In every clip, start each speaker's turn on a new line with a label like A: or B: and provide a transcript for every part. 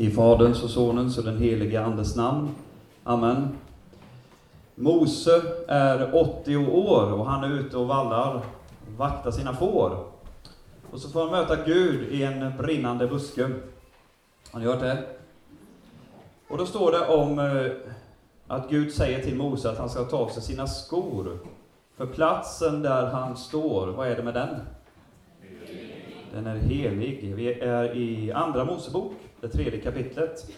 A: I Faderns och Sonens och den helige Andes namn. Amen. Mose är 80 år och han är ute och vallar vaktar sina får. Och så får han möta Gud i en brinnande buske. Har ni hört det? Och då står det om eh, att Gud säger till Mose att han ska ta av sig sina skor. För platsen där han står, vad är det med den? Den är helig. Vi är i Andra Mosebok, det tredje kapitlet.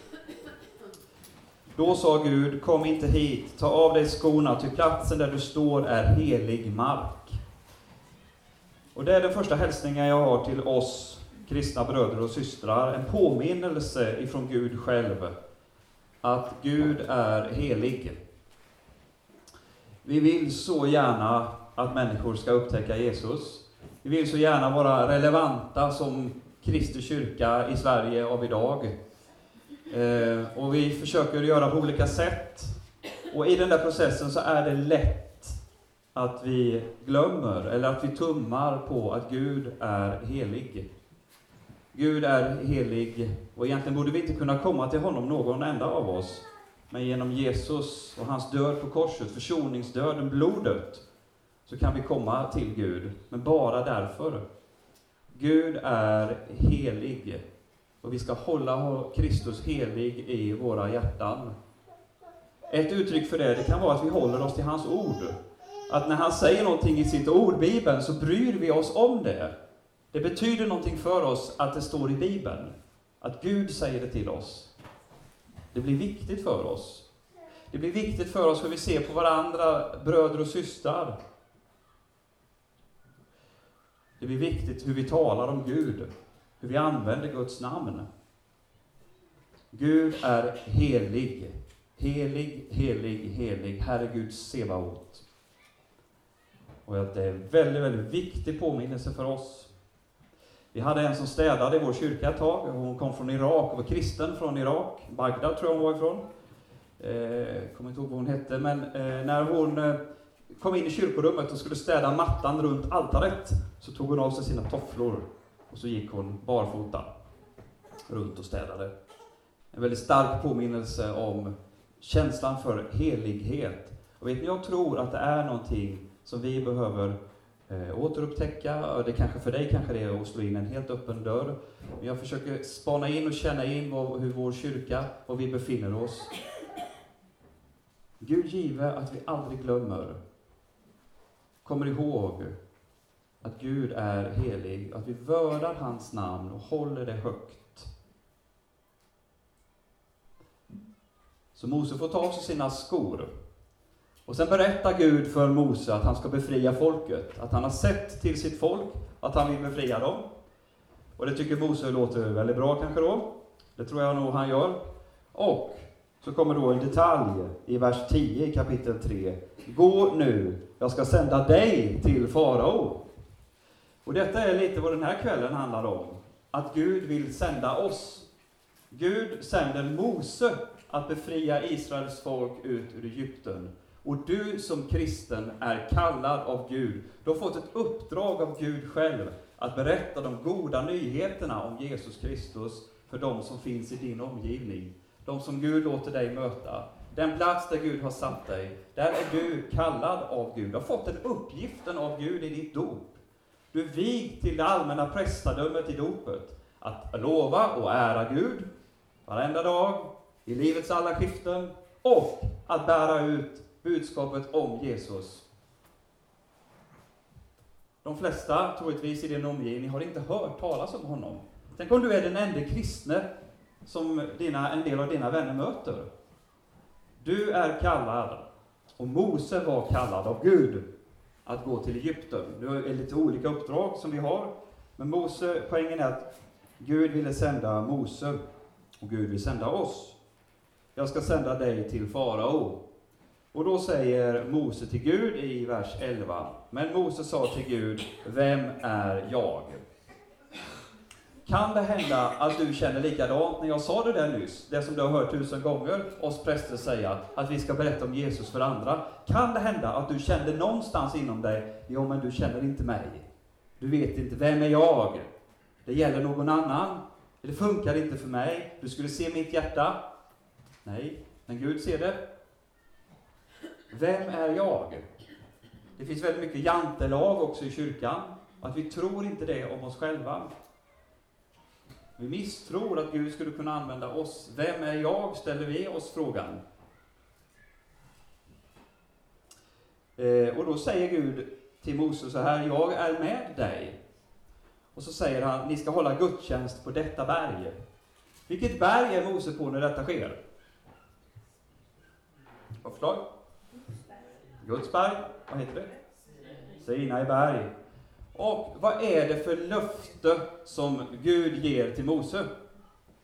A: Då sa Gud, kom inte hit, ta av dig skorna, ty platsen där du står är helig mark. Och det är den första hälsningen jag har till oss kristna bröder och systrar, en påminnelse ifrån Gud själv, att Gud är helig. Vi vill så gärna att människor ska upptäcka Jesus. Vi vill så gärna vara relevanta som Kristi kyrka i Sverige av idag. Eh, och vi försöker göra på olika sätt. Och i den där processen så är det lätt att vi glömmer, eller att vi tummar på att Gud är helig. Gud är helig, och egentligen borde vi inte kunna komma till honom någon enda av oss. Men genom Jesus och hans död på korset, försoningsdöden, blodet, så kan vi komma till Gud, men bara därför. Gud är helig, och vi ska hålla Kristus helig i våra hjärtan. Ett uttryck för det, det kan vara att vi håller oss till hans ord. Att när han säger någonting i sitt ord, Bibeln, så bryr vi oss om det. Det betyder någonting för oss att det står i Bibeln. Att Gud säger det till oss. Det blir viktigt för oss. Det blir viktigt för oss hur vi ser på varandra, bröder och systrar. Det blir viktigt hur vi talar om Gud, hur vi använder Guds namn. Gud är helig. Helig, helig, helig, Herre Gud Sebaot. Och det är en väldigt, väldigt viktig påminnelse för oss. Vi hade en som städade i vår kyrka ett tag. Hon kom från Irak och var kristen från Irak. Bagdad tror jag hon var ifrån. Eh, kommer inte ihåg vad hon hette, men eh, när hon eh, kom in i kyrkorummet och skulle städa mattan runt altaret, så tog hon av sig sina tofflor och så gick hon barfota runt och städade. En väldigt stark påminnelse om känslan för helighet. Och vet ni, jag tror att det är någonting som vi behöver eh, återupptäcka. Det kanske för dig kanske det är att slå in en helt öppen dörr. Men jag försöker spana in och känna in vad, hur vår kyrka, var vi befinner oss. Gud give att vi aldrig glömmer, kommer ihåg att Gud är helig, att vi vördar hans namn och håller det högt. Så Mose får ta av sig sina skor. Och sen berättar Gud för Mose att han ska befria folket, att han har sett till sitt folk, att han vill befria dem. Och det tycker Mose låter väldigt bra kanske då. Det tror jag nog han gör. Och så kommer då en detalj i vers 10 i kapitel 3. Gå nu, jag ska sända dig till farao. Och detta är lite vad den här kvällen handlar om. Att Gud vill sända oss. Gud sänder Mose att befria Israels folk ut ur Egypten. Och du som kristen är kallad av Gud. Du har fått ett uppdrag av Gud själv att berätta de goda nyheterna om Jesus Kristus för de som finns i din omgivning. De som Gud låter dig möta. Den plats där Gud har satt dig, där är du kallad av Gud. Du har fått den uppgiften av Gud i ditt dop. Du är vigd till det allmänna prästadömet i dopet. Att lova och ära Gud varenda dag, i livets alla skiften, och att bära ut budskapet om Jesus. De flesta, troligtvis i din omgivning, har inte hört talas om honom. Tänk om du är den enda kristne som dina, en del av dina vänner möter. Du är kallad, och Mose var kallad av Gud, att gå till Egypten. Nu är det lite olika uppdrag som vi har, men Mose, poängen är att Gud ville sända Mose, och Gud vill sända oss. Jag ska sända dig till farao. Och då säger Mose till Gud i vers 11, men Mose sa till Gud, vem är jag? Kan det hända att du känner likadant när jag sa det där nyss, det som du har hört tusen gånger oss präster säga, att vi ska berätta om Jesus för andra? Kan det hända att du kände någonstans inom dig, jo men du känner inte mig. Du vet inte, vem är jag? Det gäller någon annan. Det funkar inte för mig. Du skulle se mitt hjärta. Nej, men Gud ser det. Vem är jag? Det finns väldigt mycket jantelag också i kyrkan. Att vi tror inte det om oss själva. Vi misstror att Gud skulle kunna använda oss. Vem är jag? ställer vi oss frågan. Eh, och då säger Gud till Mose så här, jag är med dig. Och så säger han, ni ska hålla gudstjänst på detta berg. Vilket berg är Mose på när detta sker? Vad förslag? Guds berg. Vad heter det? Sinai berg. Och vad är det för löfte som Gud ger till Mose?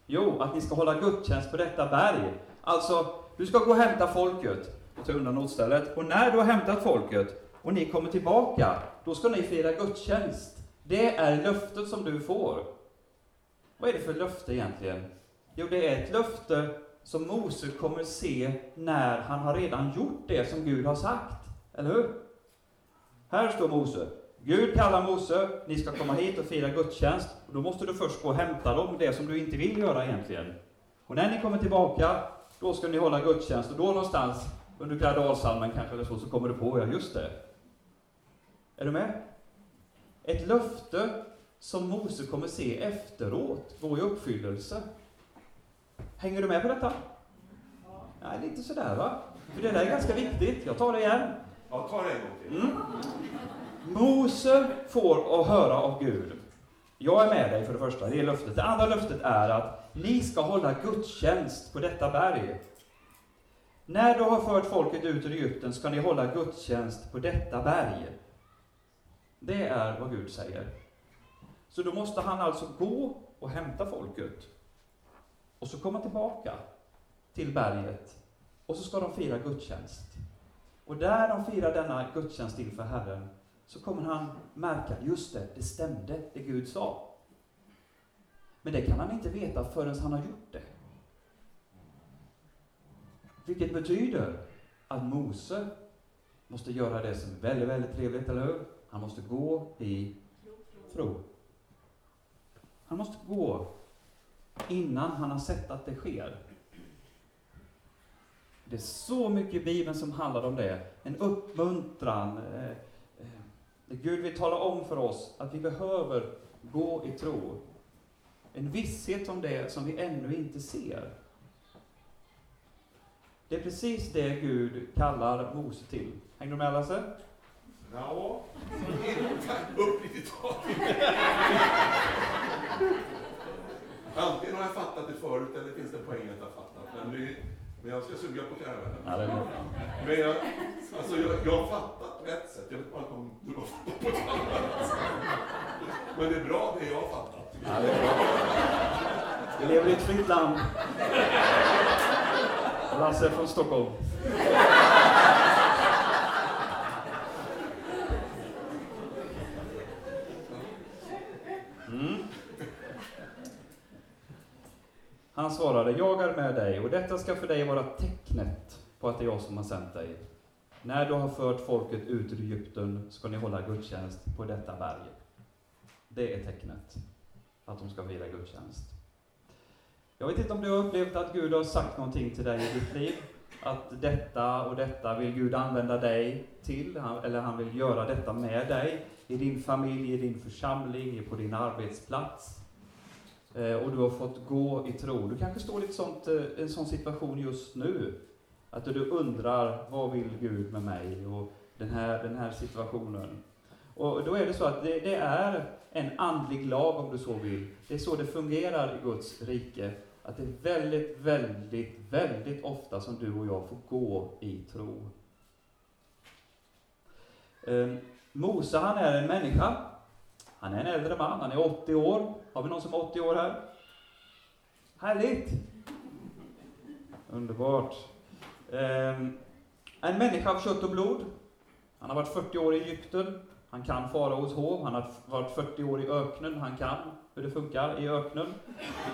A: Jo, att ni ska hålla gudstjänst på detta berg. Alltså, du ska gå och hämta folket och ta undan notstället. Och när du har hämtat folket och ni kommer tillbaka, då ska ni fira gudstjänst. Det är löftet som du får. Vad är det för löfte egentligen? Jo, det är ett löfte som Mose kommer se när han har redan gjort det som Gud har sagt. Eller hur? Här står Mose. Gud kallar Mose, ni ska komma hit och fira gudstjänst. Och då måste du först gå och hämta dem, det som du inte vill göra egentligen. Och när ni kommer tillbaka, då ska ni hålla gudstjänst. Och då någonstans, under Kardalsalmen kanske eller så, så kommer du på, ja just det. Är du med? Ett löfte som Mose kommer se efteråt gå i uppfyllelse. Hänger du med på detta? Nej, lite sådär va? För det där är ganska viktigt. Jag tar det igen.
B: Ja, ta det en gång till.
A: Mm. Mose får att höra av Gud. Jag är med dig för det första, det är löftet. Det andra löftet är att ni ska hålla gudstjänst på detta berg. När du har fört folket ut ur Egypten ska ni hålla gudstjänst på detta berg. Det är vad Gud säger. Så då måste han alltså gå och hämta folket. Och så komma tillbaka till berget. Och så ska de fira gudstjänst. Och där de firar denna gudstjänst inför Herren, så kommer han märka, just det, det stämde, det Gud sa. Men det kan han inte veta förrän han har gjort det. Vilket betyder att Mose måste göra det som är väldigt, väldigt trevligt, eller hur? Han måste gå i tro. Han måste gå innan han har sett att det sker. Det är så mycket i Bibeln som handlar om det. En uppmuntran. Eh, Gud vill tala om för oss att vi behöver gå i tro. En visshet om det som vi ännu inte ser. Det är precis det Gud kallar Mose till. Hänger du med Lasse?
B: Ja, uppriktigt talat. Antingen har jag fattat det förut eller finns det en poäng att jag fattat. Men, det, men jag ska suga på fjärrvärlden.
A: Ja, det är bra.
B: Men jag, alltså jag, jag har fattat på ett sätt. Jag vet bara inte om du har fattat på ett annat. Men det är bra det jag har fattat.
A: Ja, det är bra. Vi lever i ett fritt land. Lasse från Stockholm. Svarade, jag är med dig, och detta ska för dig vara tecknet på att det är jag som har sänt dig. När du har fört folket ut ur Egypten ska ni hålla gudstjänst på detta berg. Det är tecknet att de ska fira gudstjänst. Jag vet inte om du har upplevt att Gud har sagt någonting till dig i ditt liv. Att detta och detta vill Gud använda dig till, eller han vill göra detta med dig, i din familj, i din församling, på din arbetsplats. Eh, och du har fått gå i tro. Du kanske står i ett sånt, eh, en sån situation just nu. Att du undrar, vad vill Gud med mig? Och den här, den här situationen. Och då är det så att det, det är en andlig lag om du så vill. Det är så det fungerar i Guds rike. Att det är väldigt, väldigt, väldigt ofta som du och jag får gå i tro. Eh, Mose, han är en människa. Han är en äldre man, han är 80 år. Har vi någon som är 80 år här? Härligt! Underbart. Ehm, en människa av kött och blod. Han har varit 40 år i Egypten. Han kan faraos hov. Han har varit 40 år i öknen. Han kan hur det funkar i öknen.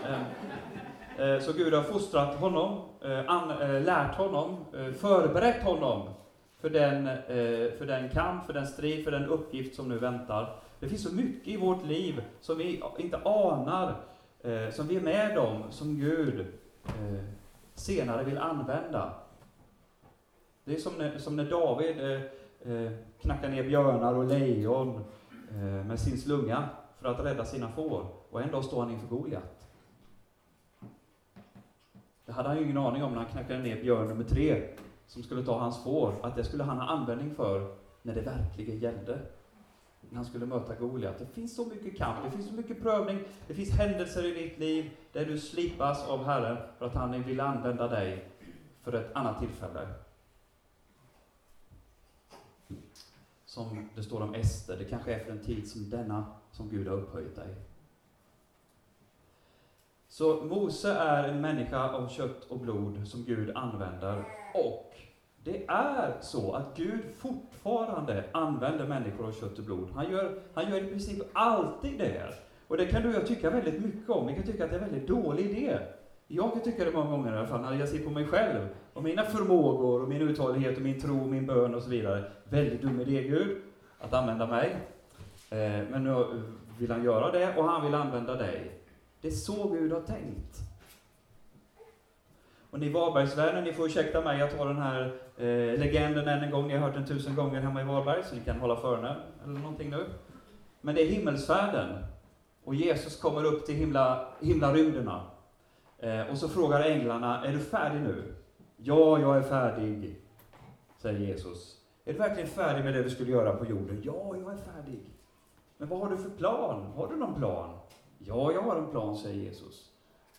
A: Ehm, eh, så Gud har fostrat honom, eh, eh, lärt honom, förberett honom för den, för den kamp, för den strid, för den uppgift som nu väntar. Det finns så mycket i vårt liv som vi inte anar eh, som vi är med om, som Gud eh, senare vill använda. Det är som när, som när David eh, eh, knackar ner björnar och lejon eh, med sin slunga för att rädda sina får. Och en dag står han inför Goliat. Det hade han ju ingen aning om när han knackade ner björn nummer tre, som skulle ta hans får, att det skulle han ha användning för när det verkligen gällde. När han skulle möta Goliat. Det finns så mycket kamp, det finns så mycket prövning, det finns händelser i ditt liv där du slipas av Herren för att han vill använda dig för ett annat tillfälle. Som det står om Ester, det kanske är för en tid som denna som Gud har upphöjt dig. Så Mose är en människa av kött och blod som Gud använder. Och det är så att Gud fortfarande använder människor av kött och blod. Han gör, han gör i princip alltid det. Och det kan du och jag tycka väldigt mycket om. Vi kan tycka att det är en väldigt dålig idé. Jag kan tycka det många gånger i alla fall, när jag ser på mig själv och mina förmågor och min uthållighet och min tro, och min bön och så vidare. Väldigt dum idé, Gud, att använda mig. Eh, men nu vill han göra det och han vill använda dig. Det är så Gud har tänkt. Och ni Varbergsvänner, ni får ursäkta mig, jag tar den här eh, legenden än en gång, ni har hört den tusen gånger hemma i Varberg, så ni kan hålla för den eller någonting nu. Men det är himmelsfärden. Och Jesus kommer upp till himla, himlarymderna. Eh, och så frågar änglarna, är du färdig nu? Ja, jag är färdig, säger Jesus. Är du verkligen färdig med det du skulle göra på jorden? Ja, jag är färdig. Men vad har du för plan? Har du någon plan? Ja, jag har en plan, säger Jesus.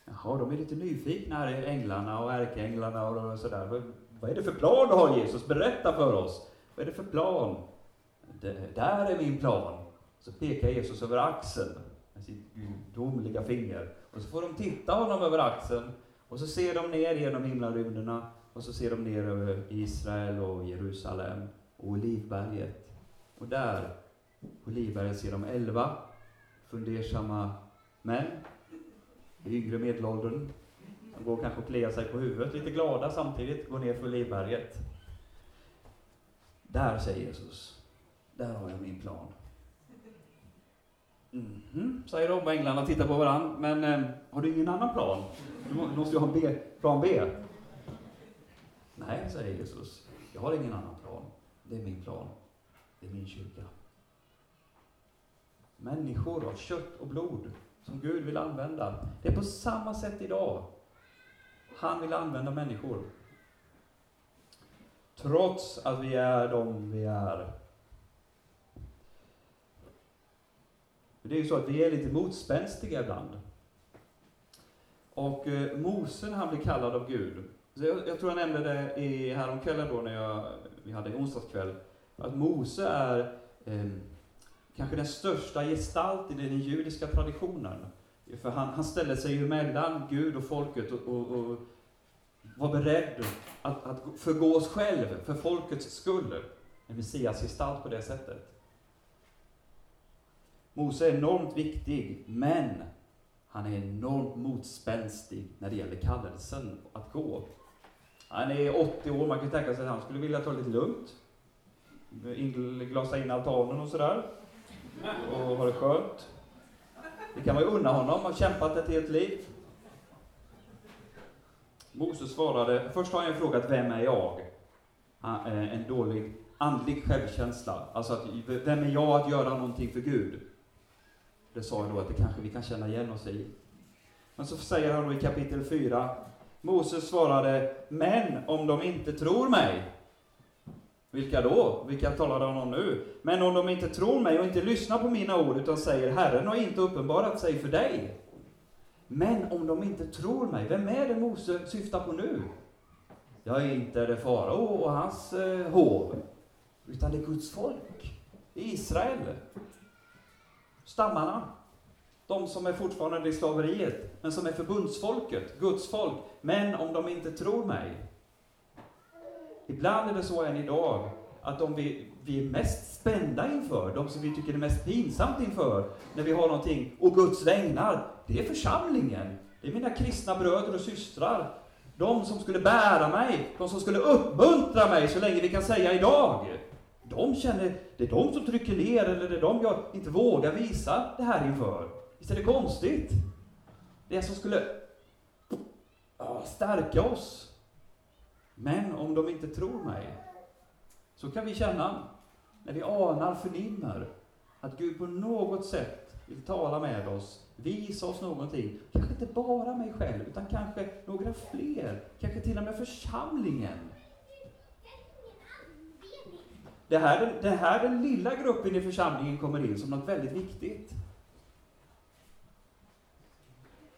A: Jaha, de är lite nyfikna här, änglarna och ärkeänglarna och sådär. Vad är det för plan du har Jesus? Berätta för oss. Vad är det för plan? Det, där är min plan. Så pekar Jesus över axeln med sitt gudomliga finger. Och så får de titta honom över axeln. Och så ser de ner genom himlarymderna. Och så ser de ner över Israel och Jerusalem och Olivberget. Och där, på Olivberget, ser de elva fundersamma män i yngre medelåldern. De går kanske och kliar sig på huvudet, lite glada samtidigt, går ner för Livberget. Där, säger Jesus, där har jag min plan. Mm -hmm, säger de och änglarna tittar på varandra. Men eh, har du ingen annan plan? Du måste ju ha en B, plan B. Nej, säger Jesus. Jag har ingen annan plan. Det är min plan. Det är min kyrka. Människor av kött och blod som Gud vill använda. Det är på samma sätt idag. Han vill använda människor. Trots att vi är de vi är. Det är ju så att vi är lite motspänstiga ibland. Och eh, Mose, han blir kallad av Gud. Jag, jag, tror jag nämnde det i, häromkvällen då när jag, vi hade onsdagskväll, att Mose är eh, kanske den största gestalten i den judiska traditionen. För han, han ställde sig ju mellan Gud och folket och, och, och var beredd att, att förgås själv för folkets skull. En Messias gestalt på det sättet. Mose är enormt viktig, men han är enormt motspänstig när det gäller kallelsen att gå. Han är 80 år, man kan tänka sig att han skulle vilja ta det lite lugnt. Glasa in altanen och sådär och har det skönt. Det kan man ju unna honom, har kämpat ett helt liv. Moses svarade, först har han frågat, vem är jag? Eh, en dålig andlig självkänsla. Alltså, att, vem är jag att göra någonting för Gud? Det sa jag då att det kanske vi kan känna igen oss i. Men så säger han då i kapitel 4, Moses svarade, men om de inte tror mig, vilka då? Vilka talar han om nu? Men om de inte tror mig och inte lyssnar på mina ord, utan säger Herren har inte uppenbarat sig för dig. Men om de inte tror mig, vem är det Mose syftar på nu? Ja, inte är det farao och hans eh, hov, utan det är Guds folk. Israel. Stammarna. De som är fortfarande i slaveriet, men som är förbundsfolket, Guds folk. Men om de inte tror mig, Ibland är det så än idag, att de vi, vi är mest spända inför, de som vi tycker är mest pinsamt inför, när vi har någonting, och Guds vägnar, det är församlingen. Det är mina kristna bröder och systrar. De som skulle bära mig, de som skulle uppmuntra mig så länge vi kan säga idag. De känner, det är de som trycker ner, eller det är de jag inte vågar visa det här inför. Visst är det konstigt? det som skulle stärka oss. Men om de inte tror mig, så kan vi känna, när vi anar, förnimmer, att Gud på något sätt vill tala med oss, visa oss någonting. Kanske inte bara mig själv, utan kanske några fler. Kanske till och med församlingen. Det här, det här den lilla gruppen i församlingen kommer in som något väldigt viktigt.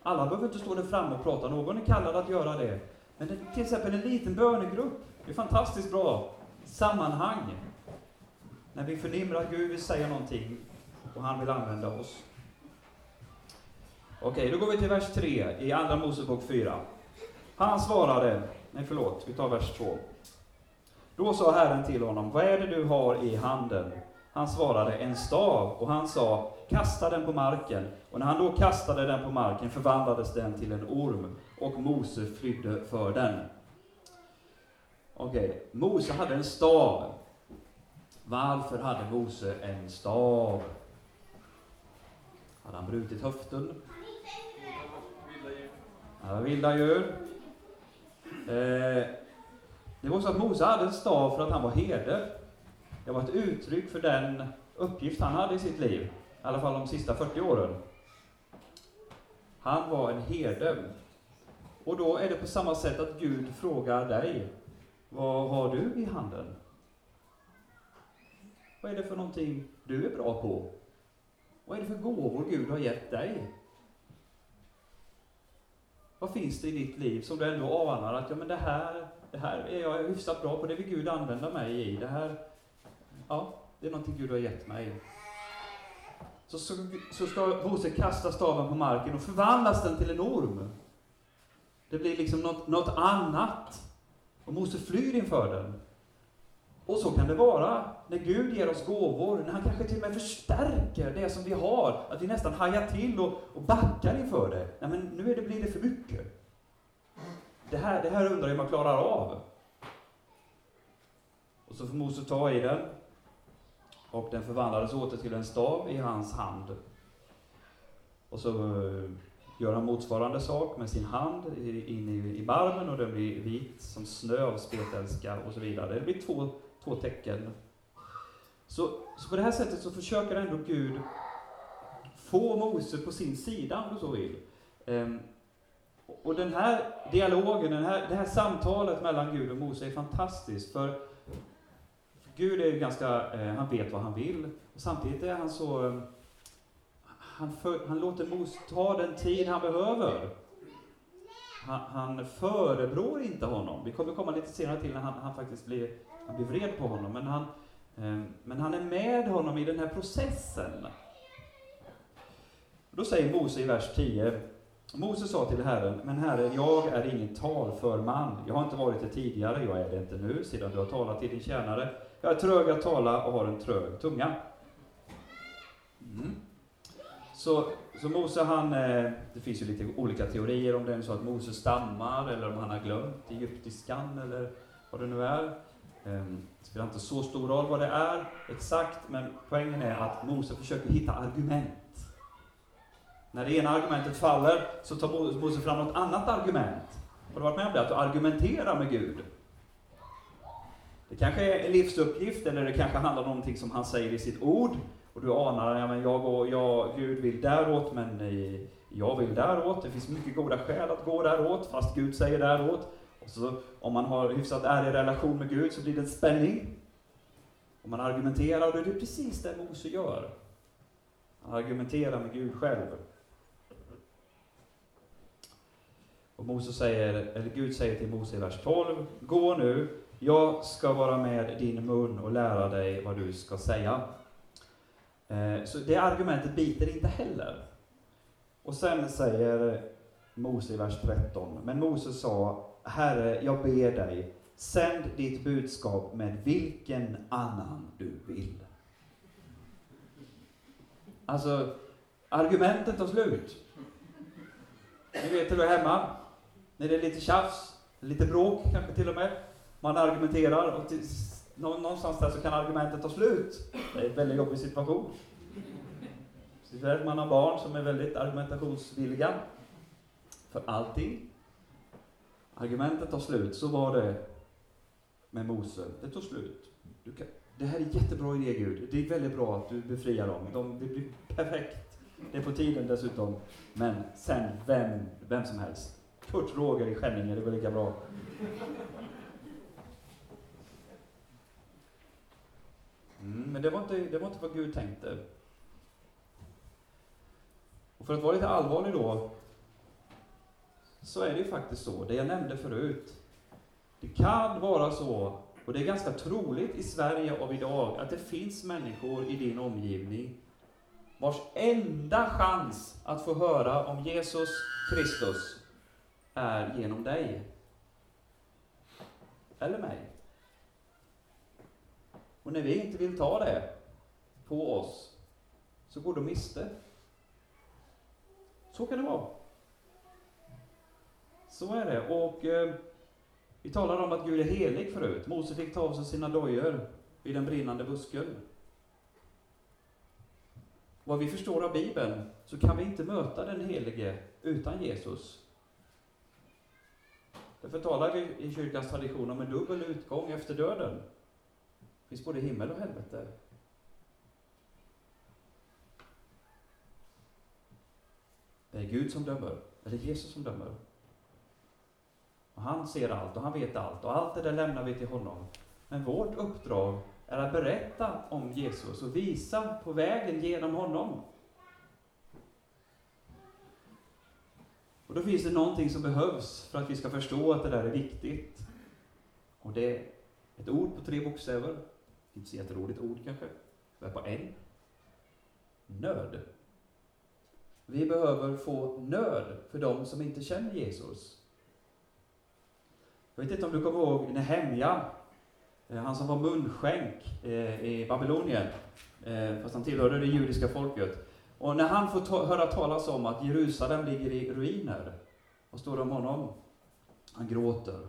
A: Alla behöver inte stå där framme och prata, någon är kallad att göra det. Men det, till exempel en liten bönegrupp, det är fantastiskt bra sammanhang. När vi förnimmer att Gud vill säga någonting och han vill använda oss. Okej, då går vi till vers 3 i Andra Mosebok 4. Han svarade, nej förlåt, vi tar vers 2. Då sa Herren till honom, vad är det du har i handen? Han svarade, en stav, och han sa, kasta den på marken. Och när han då kastade den på marken förvandlades den till en orm, och Mose flydde för den. Okej, Mose hade en stav. Varför hade Mose en stav? Hade han brutit höften? Han var vilda djur. Eh, det var så att Mose hade en stav för att han var herde. Det var ett uttryck för den uppgift han hade i sitt liv, i alla fall de sista 40 åren. Han var en herde. Och då är det på samma sätt att Gud frågar dig, vad har du i handen? Vad är det för någonting du är bra på? Vad är det för gåvor Gud har gett dig? Vad finns det i ditt liv som du ändå anar att ja, men det här, det här är jag hyfsat bra på, det vill Gud använda mig i. Det här, ja, det är någonting Gud har gett mig. Så, så, så ska Mose kasta staven på marken och förvandlas den till en orm. Det blir liksom något, något annat. Och Mose flyr inför den. Och så kan det vara när Gud ger oss gåvor, när han kanske till och med förstärker det som vi har, att vi nästan hajar till och, och backar inför det. Nej, men nu är det, blir det för mycket. Det här, det här undrar jag om man klarar av. Och så får Mose ta i den, och den förvandlades åter till en stav i hans hand. Och så eh, gör han motsvarande sak med sin hand in i, i barmen och den blir vit som snö av spetälska och så vidare. Det blir två två tecken. Så, så på det här sättet så försöker ändå Gud få Mose på sin sida, om du så vill. Ehm, och den här dialogen, den här, det här samtalet mellan Gud och Mose är fantastiskt, för Gud är ju ganska, eh, han vet vad han vill, och samtidigt är han så, ehm, han, för, han låter Mose ta den tid han behöver. Han, han förebrår inte honom. Vi kommer komma lite senare till när han, han faktiskt blir han blir vred på honom, men han, eh, men han är med honom i den här processen. Då säger Mose i vers 10, Mose sa till Herren, men Herre, jag är ingen talför man. Jag har inte varit det tidigare, jag är det inte nu, sedan du har talat till din tjänare. Jag är trög att tala och har en trög tunga. Mm. Så, så Mose han, eh, det finns ju lite olika teorier om det är så att Mose stammar, eller om han har glömt egyptiskan, eller vad det nu är. Ehm, det spelar inte så stor roll vad det är exakt, men poängen är att Mose försöker hitta argument. När det ena argumentet faller så tar Mose fram något annat argument. Har du varit med om det? Att du argumenterar med Gud. Det kanske är en livsuppgift, eller det kanske handlar om någonting som han säger i sitt ord, och du anar, ja men jag går, jag, Gud vill däråt, men eh, jag vill däråt. Det finns mycket goda skäl att gå däråt, fast Gud säger däråt. Så om man har hyfsat ärlig relation med Gud så blir det en spänning. Och man argumenterar, och det är precis det Mose gör. Han argumenterar med Gud själv. Och Mose säger, eller Gud säger till Mose i vers 12, Gå nu, jag ska vara med din mun och lära dig vad du ska säga. Eh, så det argumentet biter inte heller. Och sen säger Mose i vers 13, men Mose sa, Herre, jag ber dig, sänd ditt budskap med vilken annan du vill. Alltså, argumenten tar slut. Ni vet hur det är hemma. När det är lite tjafs, lite bråk kanske till och med. Man argumenterar och till, någonstans där så kan argumentet ta slut. Det är en väldigt jobbig situation. Speciellt man har barn som är väldigt argumentationsvilliga. för allting. Argumentet tar slut, så var det med Mose. Det tog slut. Kan, det här är en jättebra idé Gud. Det är väldigt bra att du befriar dem. De, det blir perfekt. Det är på tiden dessutom. Men sen, vem, vem som helst. Kurt Roger i Skänninge, det går lika bra. Mm, men det var, inte, det var inte vad Gud tänkte. Och för att vara lite allvarlig då, så är det ju faktiskt så, det jag nämnde förut. Det kan vara så, och det är ganska troligt i Sverige av idag, att det finns människor i din omgivning vars enda chans att få höra om Jesus Kristus är genom dig. Eller mig. Och när vi inte vill ta det på oss, så går de miste. Så kan det vara. Så är det. Och eh, vi talade om att Gud är helig förut. Mose fick ta av sig sina dojor vid den brinnande busken. Vad vi förstår av Bibeln så kan vi inte möta den helige utan Jesus. Därför talar vi i kyrkans tradition om en dubbel utgång efter döden. Det finns både himmel och helvete. Det är Gud som dömer, eller Jesus som dömer. Och han ser allt och han vet allt och allt det där lämnar vi till honom. Men vårt uppdrag är att berätta om Jesus och visa på vägen genom honom. Och då finns det någonting som behövs för att vi ska förstå att det där är viktigt. Och det är ett ord på tre bokstäver. Inte så jätteroligt ord kanske. Det är på N. Nöd. Vi behöver få nöd för dem som inte känner Jesus. Jag vet inte om du kommer ihåg Nehemja, eh, han som var munskänk eh, i Babylonien, eh, fast han tillhörde det judiska folket. Och när han får ta höra talas om att Jerusalem ligger i ruiner, vad står det om honom? Han gråter.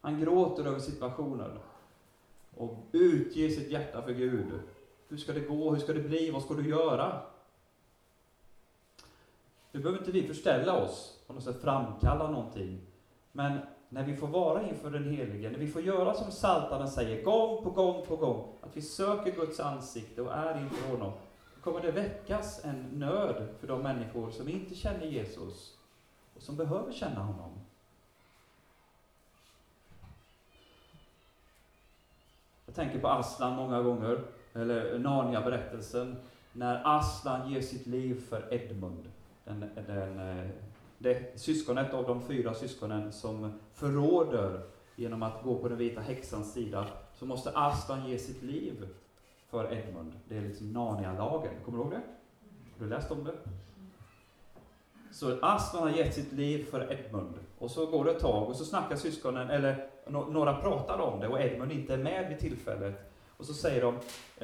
A: Han gråter över situationen och utge sitt hjärta för Gud. Hur ska det gå? Hur ska det bli? Vad ska du göra? Nu behöver inte vi förställa oss, på något sätt framkalla någonting. Men när vi får vara inför den Helige, när vi får göra som Saltaren säger, gång på gång på gång, att vi söker Guds ansikte och är inför honom, då kommer det väckas en nöd för de människor som inte känner Jesus och som behöver känna honom. Jag tänker på Aslan många gånger, eller Narnia-berättelsen, när Aslan ger sitt liv för Edmund, den, den eh, det syskonet av de fyra syskonen som förråder genom att gå på den vita häxans sida, så måste Aslan ge sitt liv för Edmund. Det är liksom Narnia-lagen. Kommer du ihåg det? Har du läst om det? Så Aslan har gett sitt liv för Edmund. Och så går det ett tag och så snackar syskonen, eller några pratar om det och Edmund inte är med vid tillfället. Och så säger de,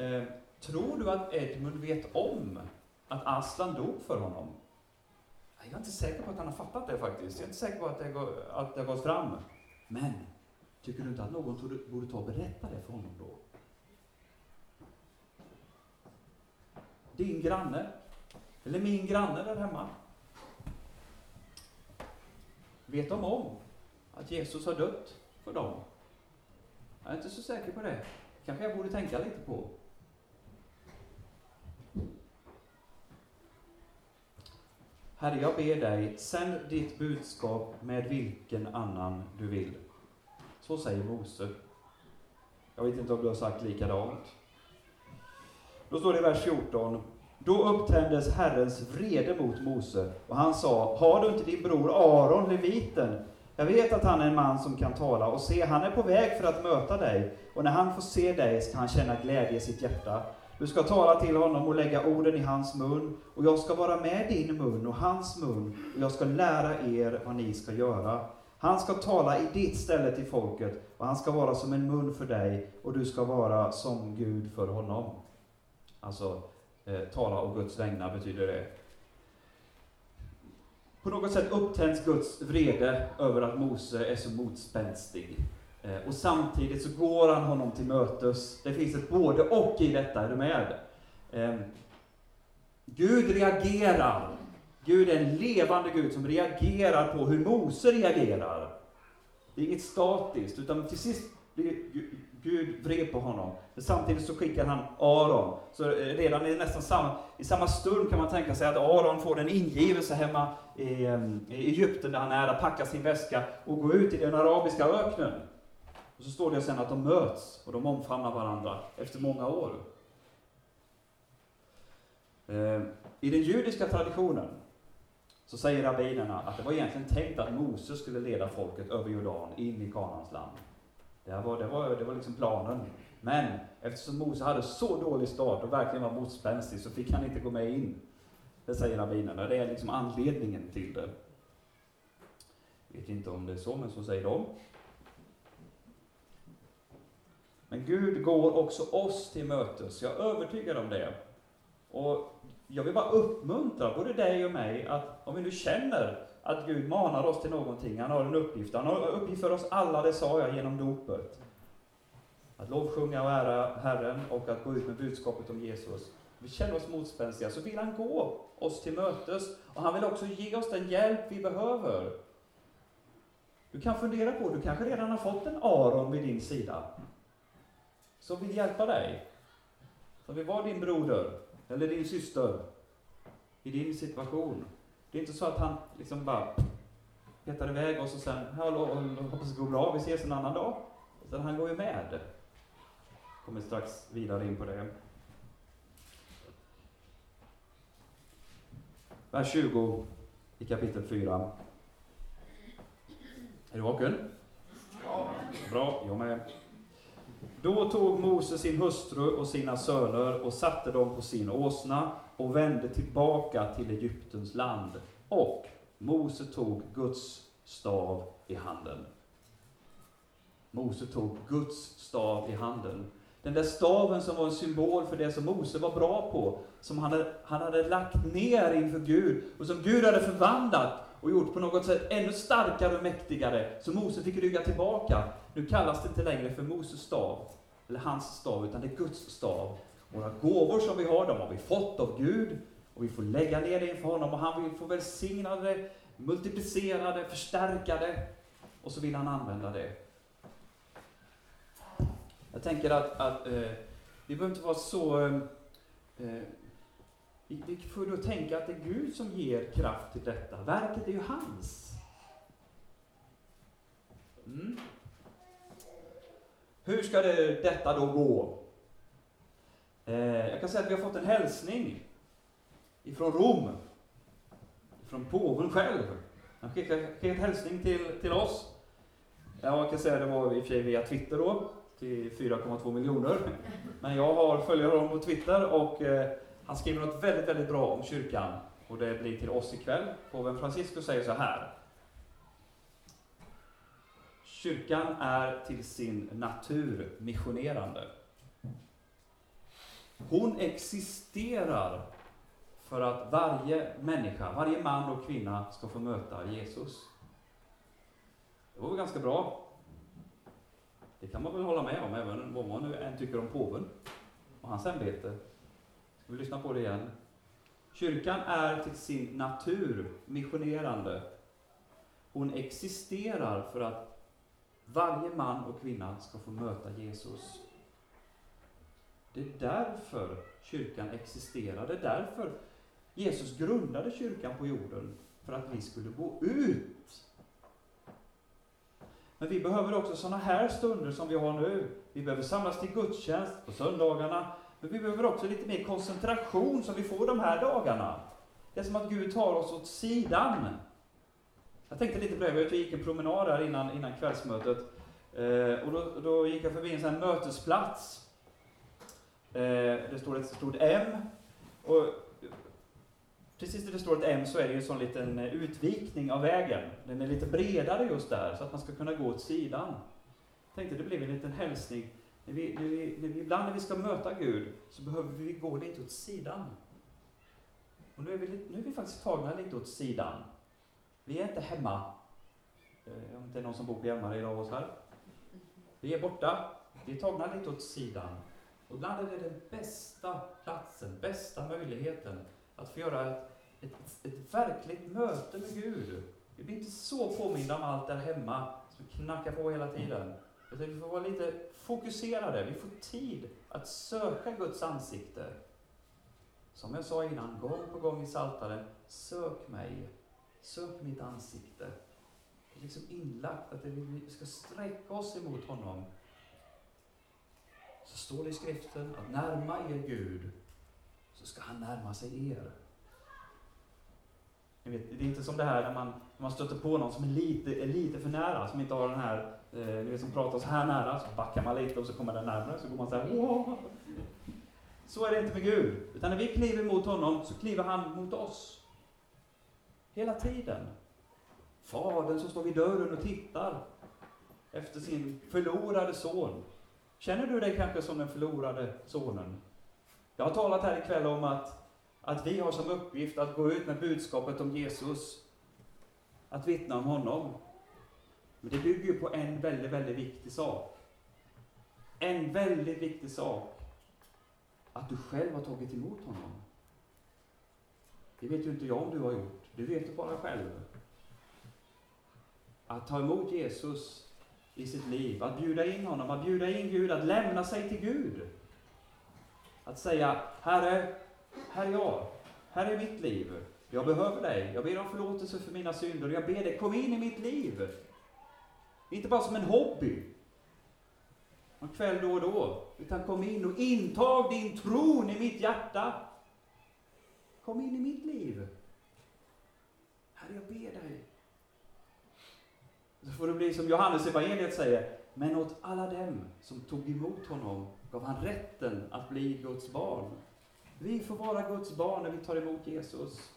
A: eh, tror du att Edmund vet om att Aslan dog för honom? Jag är inte säker på att han har fattat det faktiskt. Jag är inte säker på att det, går, att det har gått fram. Men, tycker du inte att någon borde ta och berätta det för honom då? Din granne, eller min granne där hemma. Vet de om att Jesus har dött för dem? Jag är inte så säker på det. kanske jag borde tänka lite på. Herre, jag ber dig, sänd ditt budskap med vilken annan du vill. Så säger Mose. Jag vet inte om du har sagt likadant. Då står det i vers 14. Då upptändes Herrens vrede mot Mose, och han sa, har du inte din bror Aron, leviten? Jag vet att han är en man som kan tala, och se, han är på väg för att möta dig, och när han får se dig ska han känna glädje i sitt hjärta. Du ska tala till honom och lägga orden i hans mun, och jag ska vara med din mun och hans mun, och jag ska lära er vad ni ska göra. Han ska tala i ditt ställe till folket, och han ska vara som en mun för dig, och du ska vara som Gud för honom. Alltså, eh, tala å Guds vägnar betyder det. På något sätt upptänds Guds vrede över att Mose är så motspänstig. Eh, och samtidigt så går han honom till mötes. Det finns ett både och i detta, är du med? Eh, Gud reagerar. Gud är en levande Gud som reagerar på hur Mose reagerar. Det är inget statiskt, utan till sist blir Gud vred på honom. Men samtidigt så skickar han Aron. Så eh, redan i nästan samma, i samma stund kan man tänka sig att Aron får en ingivelse hemma i, eh, i Egypten där han är, att packa sin väska och gå ut i den arabiska öknen. Och så står det sen att de möts och de omfamnar varandra efter många år. Eh, I den judiska traditionen så säger rabbinerna att det var egentligen tänkt att Moses skulle leda folket över Jordan in i Kanaans land. Det var, det, var, det var liksom planen. Men eftersom Mose hade så dålig start och verkligen var motspänstig så fick han inte gå med in. Det säger rabbinerna. Det är liksom anledningen till det. Jag vet inte om det är så, men så säger de. Men Gud går också oss till mötes. Jag är övertygad om det. Och jag vill bara uppmuntra både dig och mig att om vi nu känner att Gud manar oss till någonting, han har en uppgift. Han har en uppgift för oss alla, det sa jag genom dopet. Att lovsjunga och ära Herren och att gå ut med budskapet om Jesus. Vi känner oss motspänstiga, så vill han gå oss till mötes. Och han vill också ge oss den hjälp vi behöver. Du kan fundera på, du kanske redan har fått en Aron vid din sida. Som vill hjälpa dig. Som vill vara din broder, eller din syster. I din situation. Det är inte så att han liksom bara petar iväg oss och sen, hallå, hoppas det går bra, vi ses en annan dag. Utan han går ju med. Kommer strax vidare in på det. Vers 20 i kapitel 4. Är du vaken? Ja. Bra, jag med. Då tog Mose sin hustru och sina söner och satte dem på sin åsna och vände tillbaka till Egyptens land. Och Mose tog Guds stav i handen. Mose tog Guds stav i handen. Den där staven som var en symbol för det som Mose var bra på, som han hade, han hade lagt ner inför Gud och som Gud hade förvandlat och gjort på något sätt ännu starkare och mäktigare, så Mose fick rygga tillbaka. Nu kallas det inte längre för Moses stav, eller hans stav, utan det är Guds stav. Våra gåvor som vi har, de har vi fått av Gud, och vi får lägga ner det inför honom, och han vill få välsigna det, multiplicera det, förstärka det, och så vill han använda det. Jag tänker att, att eh, vi behöver inte vara så... Eh, eh vi, får då tänka att det är Gud som ger kraft till detta. Verket är ju hans. Mm. Hur ska det, detta då gå? Eh, jag kan säga att vi har fått en hälsning ifrån Rom. Från påven själv. Han skickade en hälsning till, till oss. Jag kan säga att det var i och för sig via Twitter då, till 4,2 miljoner. Men jag har följare på Twitter och eh, han skriver något väldigt, väldigt bra om kyrkan. Och det blir till oss ikväll. Påven Franciscus säger så här. Kyrkan är till sin natur missionerande. Hon existerar för att varje människa, varje man och kvinna ska få möta Jesus. Det var väl ganska bra? Det kan man väl hålla med om, även vad man nu än tycker om påven och hans ämbete. Vi lyssnar på det igen? Kyrkan är till sin natur missionerande. Hon existerar för att varje man och kvinna ska få möta Jesus. Det är därför kyrkan existerar. Det är därför Jesus grundade kyrkan på jorden. För att vi skulle gå ut. Men vi behöver också sådana här stunder som vi har nu. Vi behöver samlas till gudstjänst på söndagarna. Men vi behöver också lite mer koncentration som vi får de här dagarna. Det är som att Gud tar oss åt sidan. Jag tänkte lite på det, jag gick en promenad här innan, innan kvällsmötet. Eh, och då, då, gick jag förbi en sån här mötesplats. Eh, det står ett stort M. Och precis där det står ett M så är det ju en sån liten utvikning av vägen. Den är lite bredare just där, så att man ska kunna gå åt sidan. Jag tänkte det blev en liten hälsning när vi, när vi, när vi, ibland när vi ska möta Gud så behöver vi gå lite åt sidan. Och nu är vi, nu är vi faktiskt tagna lite åt sidan. Vi är inte hemma. Eh, om det är någon som bor på Hjälmare idag oss här. Vi är borta. Vi är tagna lite åt sidan. Och ibland är det den bästa platsen, bästa möjligheten att få göra ett, ett, ett verkligt möte med Gud. Vi blir inte så påminda om allt där hemma som knackar på hela tiden. Utan vi får vara lite fokuserade. Vi får tid att söka Guds ansikte. Som jag sa innan, gång på gång i Saltaren, sök mig. Sök mitt ansikte. Det är liksom inlagt att vi ska sträcka oss emot honom. Så står det i skriften att närma er Gud, så ska han närma sig er. Vet, det är inte som det här när man, när man stöter på någon som är lite, är lite för nära, som inte har den här, eh, ni vet som pratar så här nära, så backar man lite och så kommer den närmare, så går man så här, Åh! Så är det inte med Gud. Utan när vi kliver mot honom, så kliver han mot oss. Hela tiden. Fadern som står vid dörren och tittar efter sin förlorade son. Känner du dig kanske som den förlorade sonen? Jag har talat här ikväll om att, att vi har som uppgift att gå ut med budskapet om Jesus. Att vittna om honom. Men det bygger ju på en väldigt, väldigt viktig sak. En väldigt viktig sak. Att du själv har tagit emot honom. Det vet ju inte jag om du har gjort. Det vet du bara själv. Att ta emot Jesus i sitt liv, att bjuda in honom, att bjuda in Gud, att lämna sig till Gud. Att säga, Herre, här är jag, här är mitt liv. Jag behöver dig, jag ber om förlåtelse för mina synder, jag ber dig, kom in i mitt liv. Inte bara som en hobby, en kväll då och då, utan kom in och intag din tron i mitt hjärta. Kom in i mitt liv. Herre, jag ber dig. Så får det bli som Johannes evangeliet säger, men åt alla dem som tog emot honom gav han rätten att bli Guds barn. Vi får vara Guds barn när vi tar emot Jesus.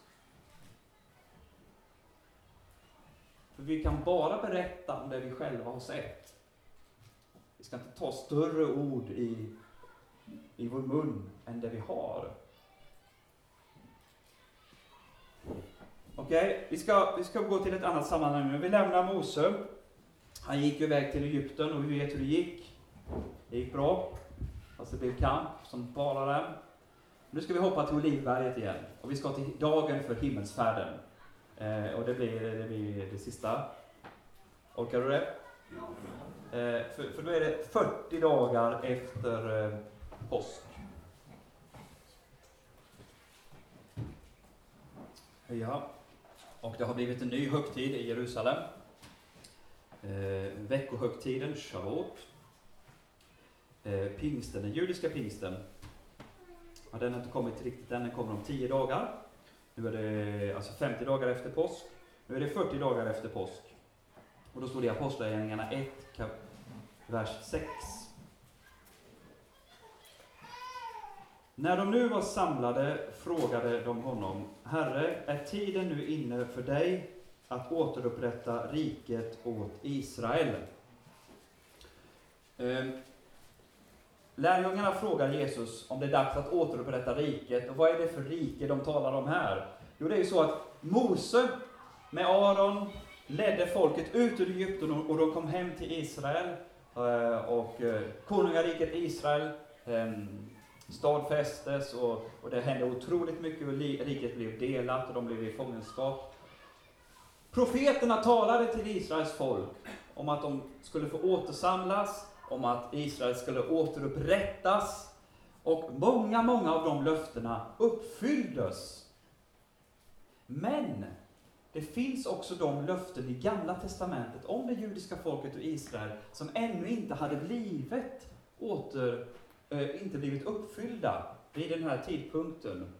A: För vi kan bara berätta om det vi själva har sett. Vi ska inte ta större ord i, i vår mun än det vi har. Okej, okay, vi, ska, vi ska gå till ett annat sammanhang nu. Vi lämnar Mose. Han gick ju iväg till Egypten och vi vet hur det gick. Det gick bra. Fast det blev kamp som bara den. Nu ska vi hoppa till Olivberget igen. Och vi ska till dagen för himmelsfärden. Eh, och det blir, det blir det sista. Orkar du det? Eh, för, för då är det 40 dagar efter eh, påsk. Ja, och det har blivit en ny högtid i Jerusalem. Eh, veckohögtiden, Shavuot. Eh, pingsten, den judiska pingsten. Ja, den har inte kommit riktigt än, den kommer om 10 dagar. Nu är det alltså 50 dagar efter påsk. Nu är det 40 dagar efter påsk. Och då står det i Apostlagärningarna 1, vers 6. När de nu var samlade frågade de honom, Herre, är tiden nu inne för dig att återupprätta riket åt Israel? Ehm, lärjungarna frågar Jesus om det är dags att återupprätta riket. Och vad är det för rike de talar om här? Jo, det är ju så att Mose med Aron ledde folket ut ur Egypten och de kom hem till Israel. Eh, och eh, konungariket Israel ehm, stadfästes och, och det hände otroligt mycket och riket blev delat och de blev i fångenskap. Profeterna talade till Israels folk om att de skulle få återsamlas, om att Israel skulle återupprättas. Och många, många av de löftena uppfylldes. Men det finns också de löften i Gamla Testamentet om det judiska folket och Israel som ännu inte hade blivit åter, äh, inte blivit uppfyllda vid den här tidpunkten.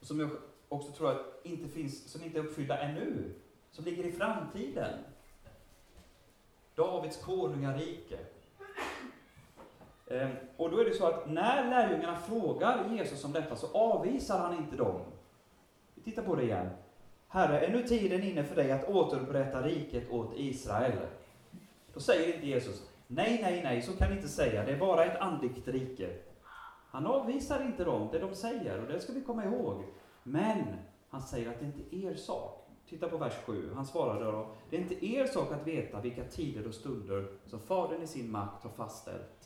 A: Som jag också tror att inte finns, som inte är uppfyllda ännu, som ligger i framtiden. Davids konungarike. Ehm, och då är det så att när lärjungarna frågar Jesus om detta så avvisar han inte dem. Vi tittar på det igen. Herre, är nu tiden inne för dig att återupprätta riket åt Israel? Då säger inte Jesus, nej, nej, nej, så kan ni inte säga, det är bara ett andligt rike. Han avvisar inte dem, det de säger, och det ska vi komma ihåg. Men han säger att det inte är er sak. Titta på vers 7. Han svarade då, det är inte er sak att veta vilka tider och stunder som Fadern i sin makt har fastställt.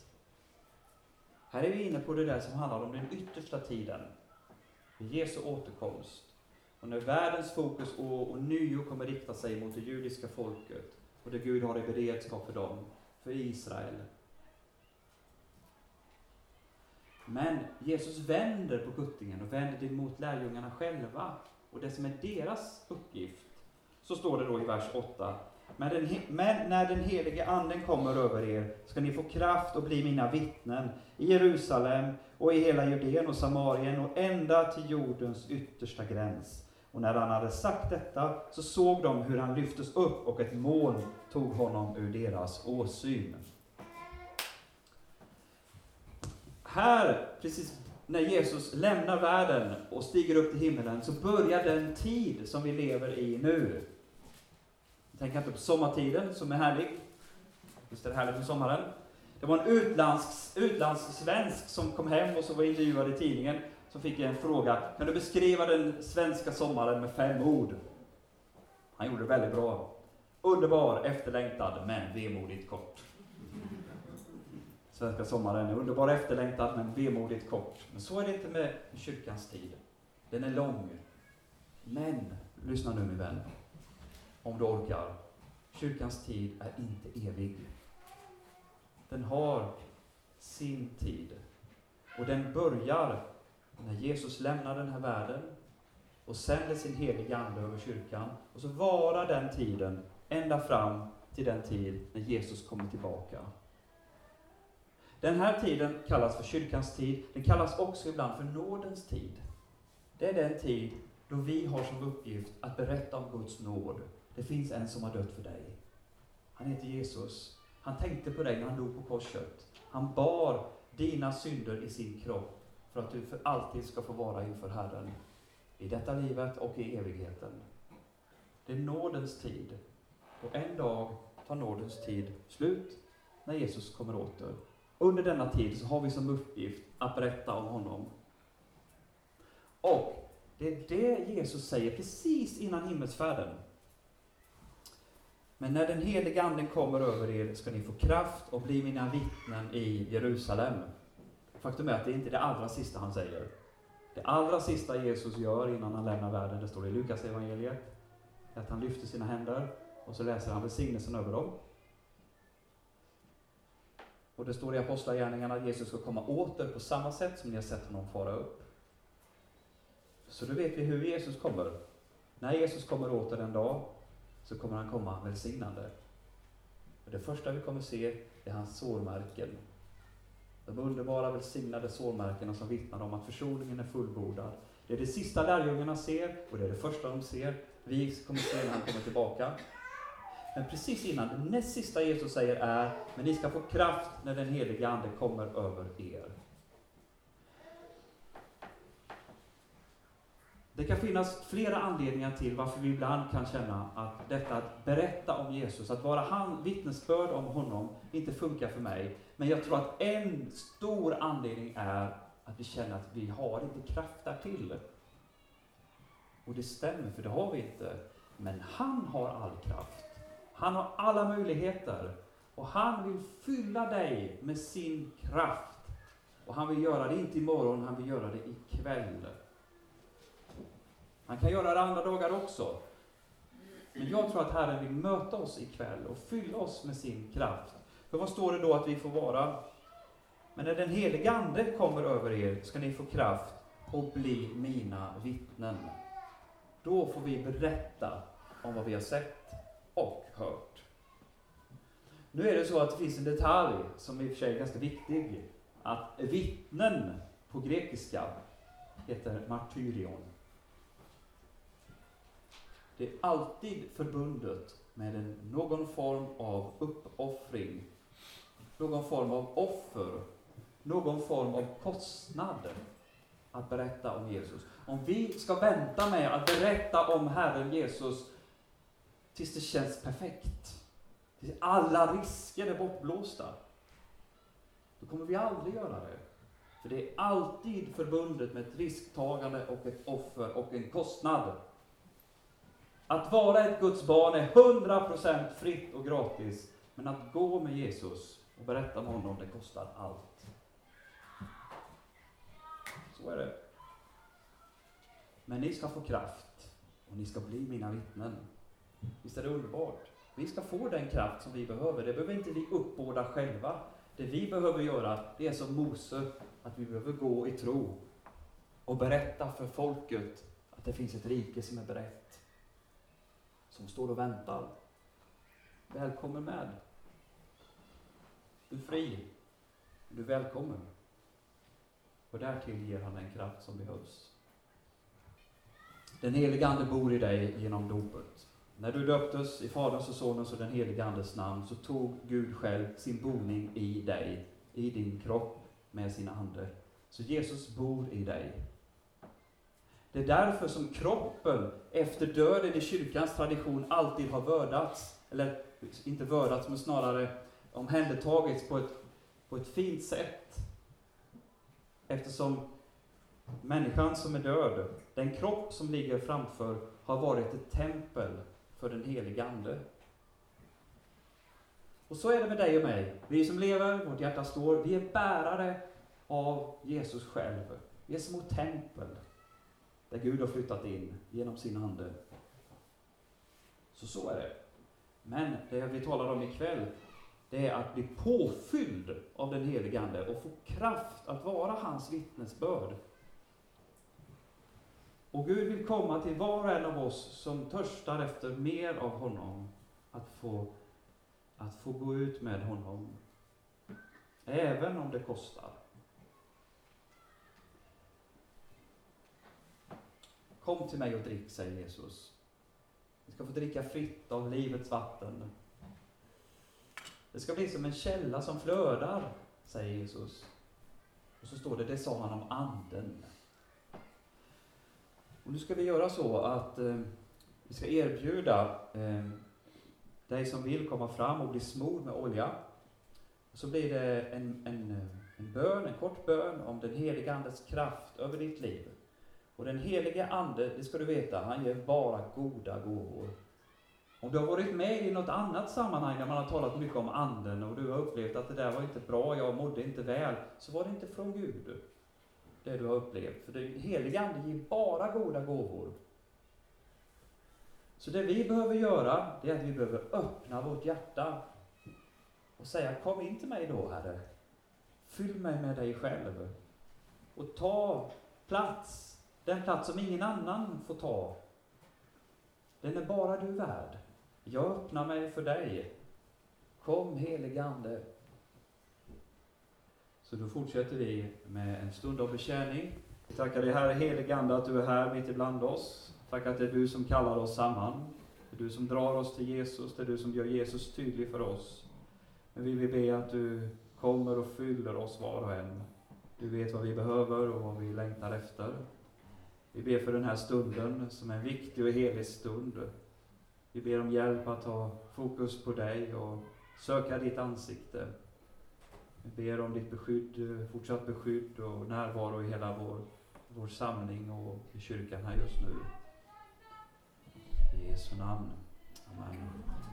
A: Här är vi inne på det där som handlar om den yttersta tiden, Jesu återkomst. Och när världens fokus ånyo kommer rikta sig mot det judiska folket och det Gud har i beredskap för dem, för Israel. Men Jesus vänder på kuttingen och vänder det mot lärjungarna själva och det som är deras uppgift. Så står det då i vers 8. Men, den, men när den helige Anden kommer över er ska ni få kraft och bli mina vittnen i Jerusalem och i hela Judeen och Samarien och ända till jordens yttersta gräns. Och när han hade sagt detta så såg de hur han lyftes upp och ett moln tog honom ur deras åsyn. Här, precis när Jesus lämnar världen och stiger upp till himmelen, så börjar den tid som vi lever i nu tänker inte på sommartiden som är härlig. Visst är det härligt med sommaren? Det var en utlands, utlandssvensk som kom hem och så var intervjuad i tidningen som fick en fråga. Kan du beskriva den svenska sommaren med fem ord? Han gjorde det väldigt bra. Underbar, efterlängtad, men vemodigt kort. Svenska sommaren är underbar, efterlängtad, men vemodigt kort. Men så är det inte med kyrkans tid. Den är lång. Men, lyssna nu min vän, om du orkar. Kyrkans tid är inte evig. Den har sin tid. Och den börjar när Jesus lämnar den här världen och sänder sin heliga Ande över kyrkan. Och så varar den tiden ända fram till den tid när Jesus kommer tillbaka. Den här tiden kallas för kyrkans tid. Den kallas också ibland för nådens tid. Det är den tid då vi har som uppgift att berätta om Guds nåd. Det finns en som har dött för dig. Han heter Jesus. Han tänkte på dig när han dog på korset. Han bar dina synder i sin kropp för att du för alltid ska få vara inför Herren. I detta livet och i evigheten. Det är nådens tid. Och en dag tar nådens tid slut när Jesus kommer åter. Under denna tid så har vi som uppgift att berätta om honom. Och det är det Jesus säger precis innan himmelsfärden. Men när den heliga Anden kommer över er ska ni få kraft och bli mina vittnen i Jerusalem. Faktum är att det inte är det allra sista han säger. Det allra sista Jesus gör innan han lämnar världen, det står i Lukas evangeliet, att han lyfter sina händer och så läser han välsignelsen över dem. Och det står i Apostlagärningarna att Jesus ska komma åter på samma sätt som ni har sett honom fara upp. Så då vet vi hur Jesus kommer. När Jesus kommer åter en dag så kommer han komma välsignande. Och det första vi kommer se är hans sårmärken. De underbara välsignade sårmärkena som vittnar om att försoningen är fullbordad. Det är det sista lärjungarna ser och det är det första de ser. Vi kommer se när han kommer tillbaka. Men precis innan, det näst sista Jesus säger är, men ni ska få kraft när den helige Ande kommer över er. Det kan finnas flera anledningar till varför vi ibland kan känna att detta att berätta om Jesus, att vara han, vittnesbörd om honom, inte funkar för mig. Men jag tror att en stor anledning är att vi känner att vi har inte kraft därtill. Och det stämmer, för det har vi inte. Men han har all kraft. Han har alla möjligheter. Och han vill fylla dig med sin kraft. Och han vill göra det inte imorgon, han vill göra det ikväll. Han kan göra det andra dagar också. Men jag tror att Herren vill möta oss ikväll och fylla oss med sin kraft. För vad står det då att vi får vara? Men när den helige Ande kommer över er ska ni få kraft och bli mina vittnen. Då får vi berätta om vad vi har sett och hört. Nu är det så att det finns en detalj som i och för sig är ganska viktig. Att vittnen på grekiska heter martyrion. Det är alltid förbundet med en, någon form av uppoffring, någon form av offer, någon form av kostnad att berätta om Jesus. Om vi ska vänta med att berätta om Herren Jesus tills det känns perfekt, tills alla risker är bortblåsta, då kommer vi aldrig göra det. För det är alltid förbundet med ett risktagande och ett offer och en kostnad. Att vara ett Guds barn är 100% fritt och gratis. Men att gå med Jesus och berätta om honom, det kostar allt. Så är det. Men ni ska få kraft Och ni ska bli mina vittnen. Visst är det underbart? Vi ska få den kraft som vi behöver. Det behöver inte vi uppbåda själva. Det vi behöver göra, det är som Mose, att vi behöver gå i tro och berätta för folket att det finns ett rike som är berett. Som står och väntar. Välkommen med. Du är fri. Du är välkommen. Och därtill ger han den kraft som behövs. Den helige Ande bor i dig genom dopet. När du döptes i Faderns och Sonens och den helige Andes namn så tog Gud själv sin boning i dig, i din kropp, med sin Ande. Så Jesus bor i dig. Det är därför som kroppen efter döden i kyrkans tradition alltid har vördats. Eller inte vördats, men snarare omhändertagits på ett, på ett fint sätt. Eftersom människan som är död, den kropp som ligger framför, har varit ett tempel för den helige Ande. Och så är det med dig och mig. Vi som lever, vårt hjärta står, vi är bärare av Jesus själv. Vi är små tempel där Gud har flyttat in genom sin Ande. Så så är det. Men det vi talar om ikväll, det är att bli påfylld av den helige Ande och få kraft att vara hans vittnesbörd. Och Gud vill komma till var och en av oss som törstar efter mer av honom, att få, att få gå ut med honom. Även om det kostar. Kom till mig och drick, säger Jesus. Ni ska få dricka fritt av livets vatten. Det ska bli som en källa som flödar, säger Jesus. Och så står det, det sa han om anden. Och nu ska vi göra så att eh, vi ska erbjuda eh, dig som vill komma fram och bli smord med olja. Så blir det en, en, en bön, en kort bön om den heliga Andes kraft över ditt liv. Och den helige Ande, det ska du veta, han ger bara goda gåvor. Om du har varit med i något annat sammanhang där man har talat mycket om Anden och du har upplevt att det där var inte bra, jag mådde inte väl, så var det inte från Gud, det du har upplevt. För den helige Ande ger bara goda gåvor. Så det vi behöver göra, det är att vi behöver öppna vårt hjärta och säga, kom in till mig då, Herre. Fyll mig med dig själv. Och ta plats den plats som ingen annan får ta, den är bara du värd. Jag öppnar mig för dig. Kom helige Ande. Så då fortsätter vi med en stund av betjäning. Vi tackar dig Herre helige Ande att du är här mitt ibland oss. Tack att det är du som kallar oss samman. Det är du som drar oss till Jesus, det är du som gör Jesus tydlig för oss. Men vi vill be att du kommer och fyller oss var och en. Du vet vad vi behöver och vad vi längtar efter. Vi ber för den här stunden som är en viktig och helig stund. Vi ber om hjälp att ha fokus på dig och söka ditt ansikte. Vi ber om ditt beskydd, fortsatt beskydd och närvaro i hela vår, vår samling och i kyrkan här just nu. I Jesu namn. Amen.